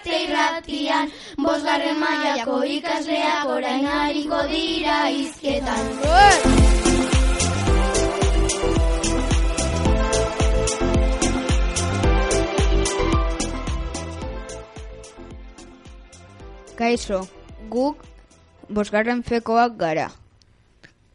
zubiate irratian, bosgarren mailako ikasleak orain hariko dira izketan. Kaixo, guk bosgarren fekoak gara.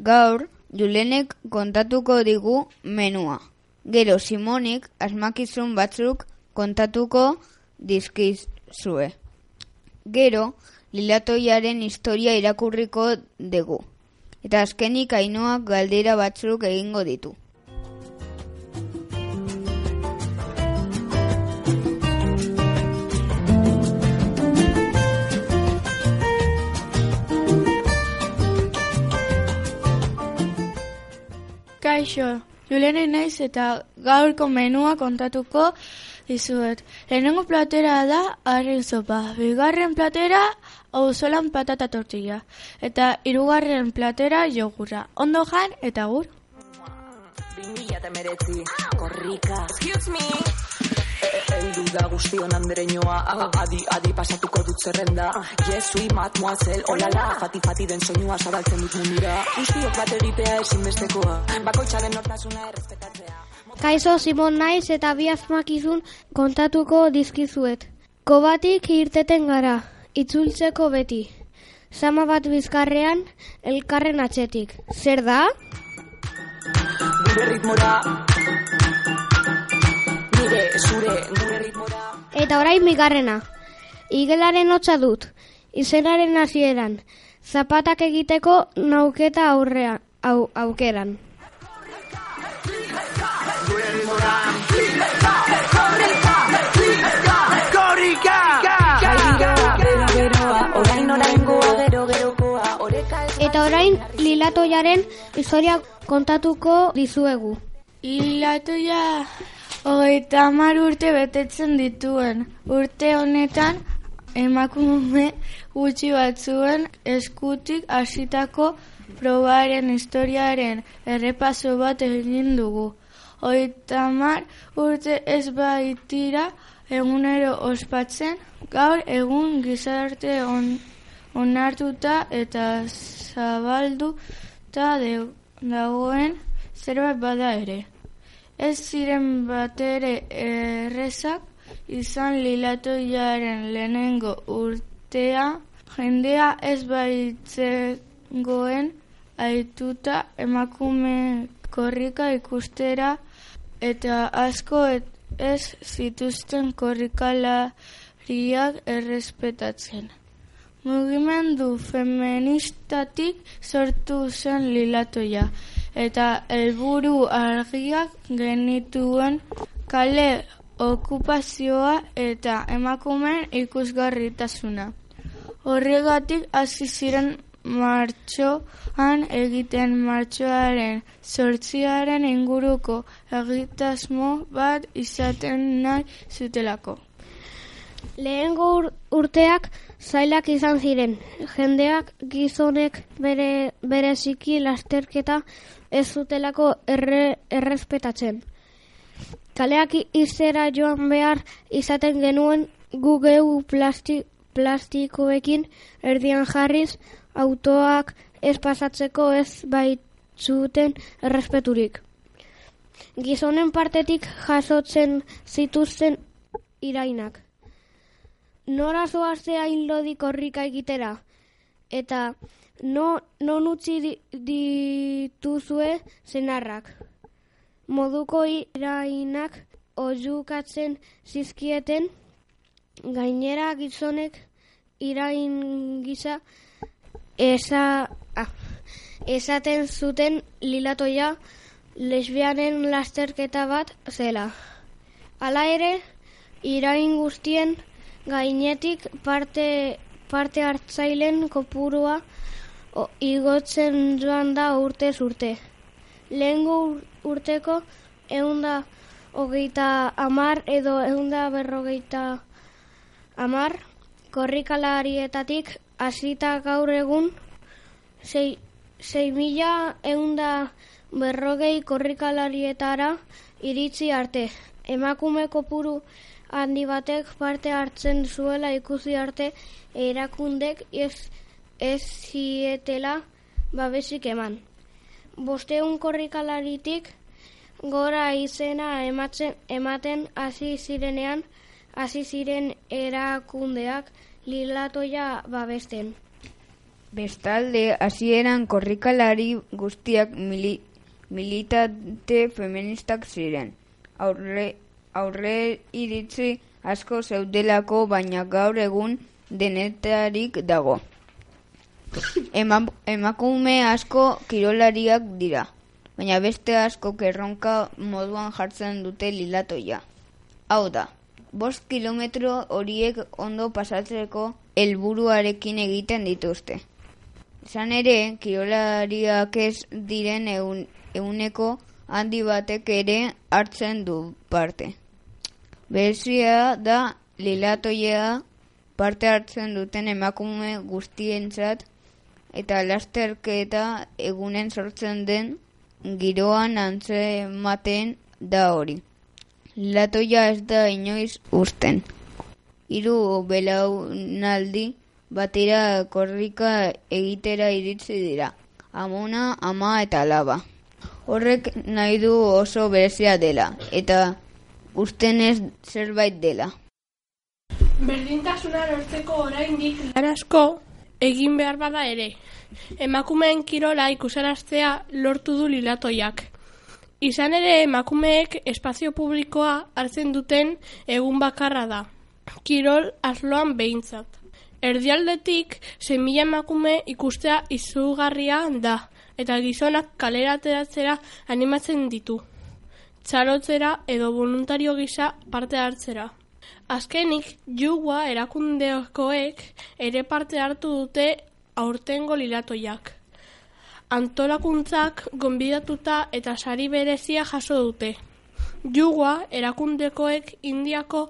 Gaur, Julenek kontatuko digu menua. Gero Simonik asmakizun batzuk kontatuko dizkizue. Gero, Lilatoiaren historia irakurriko dugu. Eta azkenik ainoak galdera batzuk egingo ditu. Kaixo, Julene naiz eta gaurko menua kontatuko dizuet. Lehenengo platera da harri sopa, bigarren platera auzolan patata tortilla, eta hirugarren platera jogurra. Ondo jan eta gur. Bimila eta meretzi, korrika. Excuse me. Eldu da guztion andereñoa, adi, adi pasatuko dut zerrenda. Jesui, mademoiselle, olala, fati, fati den soinua zabaltzen dut mundura. Guztiok bat egitea ezinbestekoa, bakoitzaren nortasuna errespetatzea. Kaixo Simon naiz eta bi asmakizun kontatuko dizkizuet. Kobatik irteten gara, itzultzeko beti. Sama bat bizkarrean, elkarren atzetik. Zer da? Gure ritmora, nire, zure, gure ritmora. Eta orain bigarrena. Igelaren hotza dut, izenaren hasieran. Zapatak egiteko nauketa aurrean, au, aukeran. Orain lilatoiaren historia kontatuko dizuegu. Hilatoia hogeita hamar urte betetzen dituen. Urte honetan emakume gutxi batzuen eskutik hasitako probaren historiaren errepaso bat egin dugu. Hogeita hamar urte ez baitira egunero ospatzen, gaur egun gizarte on, onartuta eta zabalduta de- dagoen zerbait bada ere. Ez ziren batere errezak izan lilatoiaren lehenengo urtea, jendea ez baitzegoen aituta emakume korrika ikustera eta asko ez zituzten korrikalariak errespetatzen. Mugimendu feministatik sortu zen lilatoia eta helburu argiak genituen kale okupazioa eta emakumeen ikusgarritasuna. Horregatik hasi ziren martxoan egiten martxoaren sortziaren inguruko egitasmo bat izaten nahi zutelako. Lehengo ur- urteak zailak izan ziren. Jendeak gizonek bere bereziki lasterketa ez zutelako erre, errespetatzen. Kaleak izera joan behar izaten genuen gu geu plasti, plastikoekin erdian jarriz autoak ez pasatzeko ez baitzuten errespeturik. Gizonen partetik jasotzen zituzten irainak. Nora zoazte hain lodi korrika egitera? Eta no, non utzi di, dituzue zenarrak? Moduko irainak oiukatzen zizkieten, gainera gizonek irain gisa esa, ah, esaten zuten lilatoia lesbianen lasterketa bat zela. Hala ere, irain guztien gainetik parte, parte hartzailen kopurua o, igotzen joan da urte urte. Lehengo urteko eunda hogeita amar edo eunda berrogeita amar korrikalarietatik hasita gaur egun sei, sei mila eunda berrogei korrikalarietara iritzi arte. Emakume kopuru handi batek parte hartzen zuela ikusi arte erakundek ez, ez zietela babesik eman. Bosteun korrikalaritik gora izena ematzen, ematen hasi zirenean hasi ziren erakundeak lilatoia babesten. Bestalde, hasieran korrikalari guztiak mili, militate feministak ziren. Aurre, aurre iritzi asko zeudelako, baina gaur egun denetarik dago. Ema, emakume asko kirolariak dira, baina beste asko kerronka moduan jartzen dute lilatoia. Hau da, bost kilometro horiek ondo pasatzeko helburuarekin egiten dituzte. Izan ere, kirolariak ez diren egun, eguneko handi batek ere hartzen du parte. Berezia da lilatoia parte hartzen duten emakume guztientzat eta lasterketa egunen sortzen den giroan antzematen da hori. Lilatoia ez da inoiz usten. Hiru belaunaldi batera korrika egitera iritsi dira. Amona, ama eta laba. Horrek nahi du oso berezia dela, eta ustenez zerbait dela. Berdintasuna lortzeko oraindik lan asko egin behar bada ere. Emakumeen kirola ikusaraztea lortu du lilatoiak. Izan ere emakumeek espazio publikoa hartzen duten egun bakarra da. Kirol asloan behintzat. Erdialdetik semila emakume ikustea izugarria da eta gizonak kalera ateratzera animatzen ditu. Txalotzera edo voluntario gisa parte hartzera. Azkenik, jugua erakundeokoek ere parte hartu dute aurtengo lilatoiak. Antolakuntzak gonbidatuta eta sari berezia jaso dute. Jugua erakundekoek indiako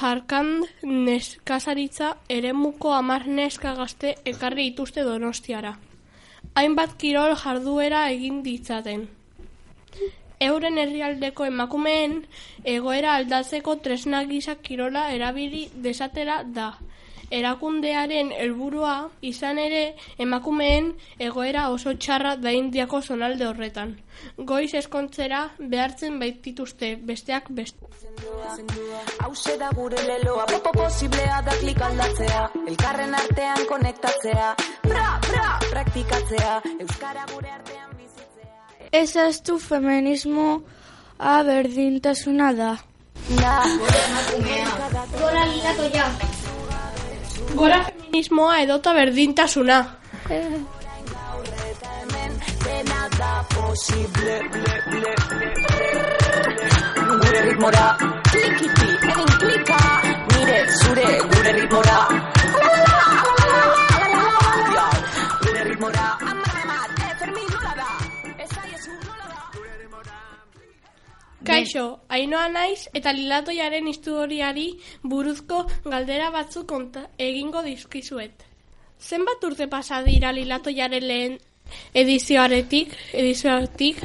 jarkand neskazaritza eremuko amar neska gazte ekarri dituzte donostiara. Hainbat kirol jarduera egin ditzaten. Euren herrialdeko emakumeen egoera aldatzeko tresna gisa kirola erabili desatera da. Erakundearen helburua izan ere emakumeen egoera oso txarra da indiako zonalde horretan. Goiz eskontzera behartzen baitituzte besteak beste. Hauze da gure leloa, popo posiblea da klik aldatzea Elkarren artean konektatzea, pra, pra, praktikatzea Euskara gure artean bizitzea Ez aztu feminismo a berdintasuna da. Da, Gora lilatoia. Gora feminismoa edota berdintasuna. Gure ritmora, Kaixo, ainoa naiz eta lilatoiaren historiari buruzko galdera batzuk konta, egingo dizkizuet. Zenbat urte pasa dira lilatoiaren lehen edizioaretik, edizioaretik?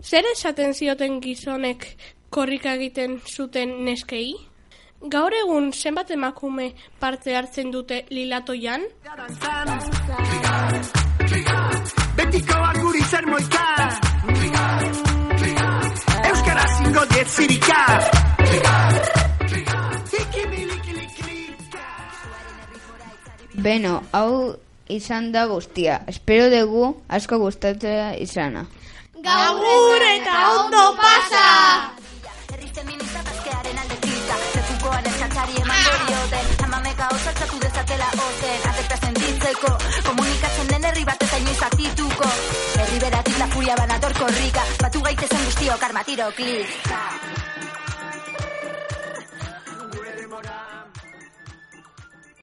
Zer esaten zioten gizonek korrika egiten zuten neskei? Gaur egun zenbat emakume parte hartzen dute lilatoian? Betikoak guri zer moika Diet zirika Beno, hau izan da guztia. Espero dugu asko gustatzea izana. Gaur eta ondo pasa! Herri feminista bazkearen alde tita Lekukoan eskatari eman dioten Amameka osatzatu dezatela ozen Atekta sentitzeko Komunikatzen den herri bat eta inoiz atituko furia banator korrika. Batu gaitezen guztiok armatiro klik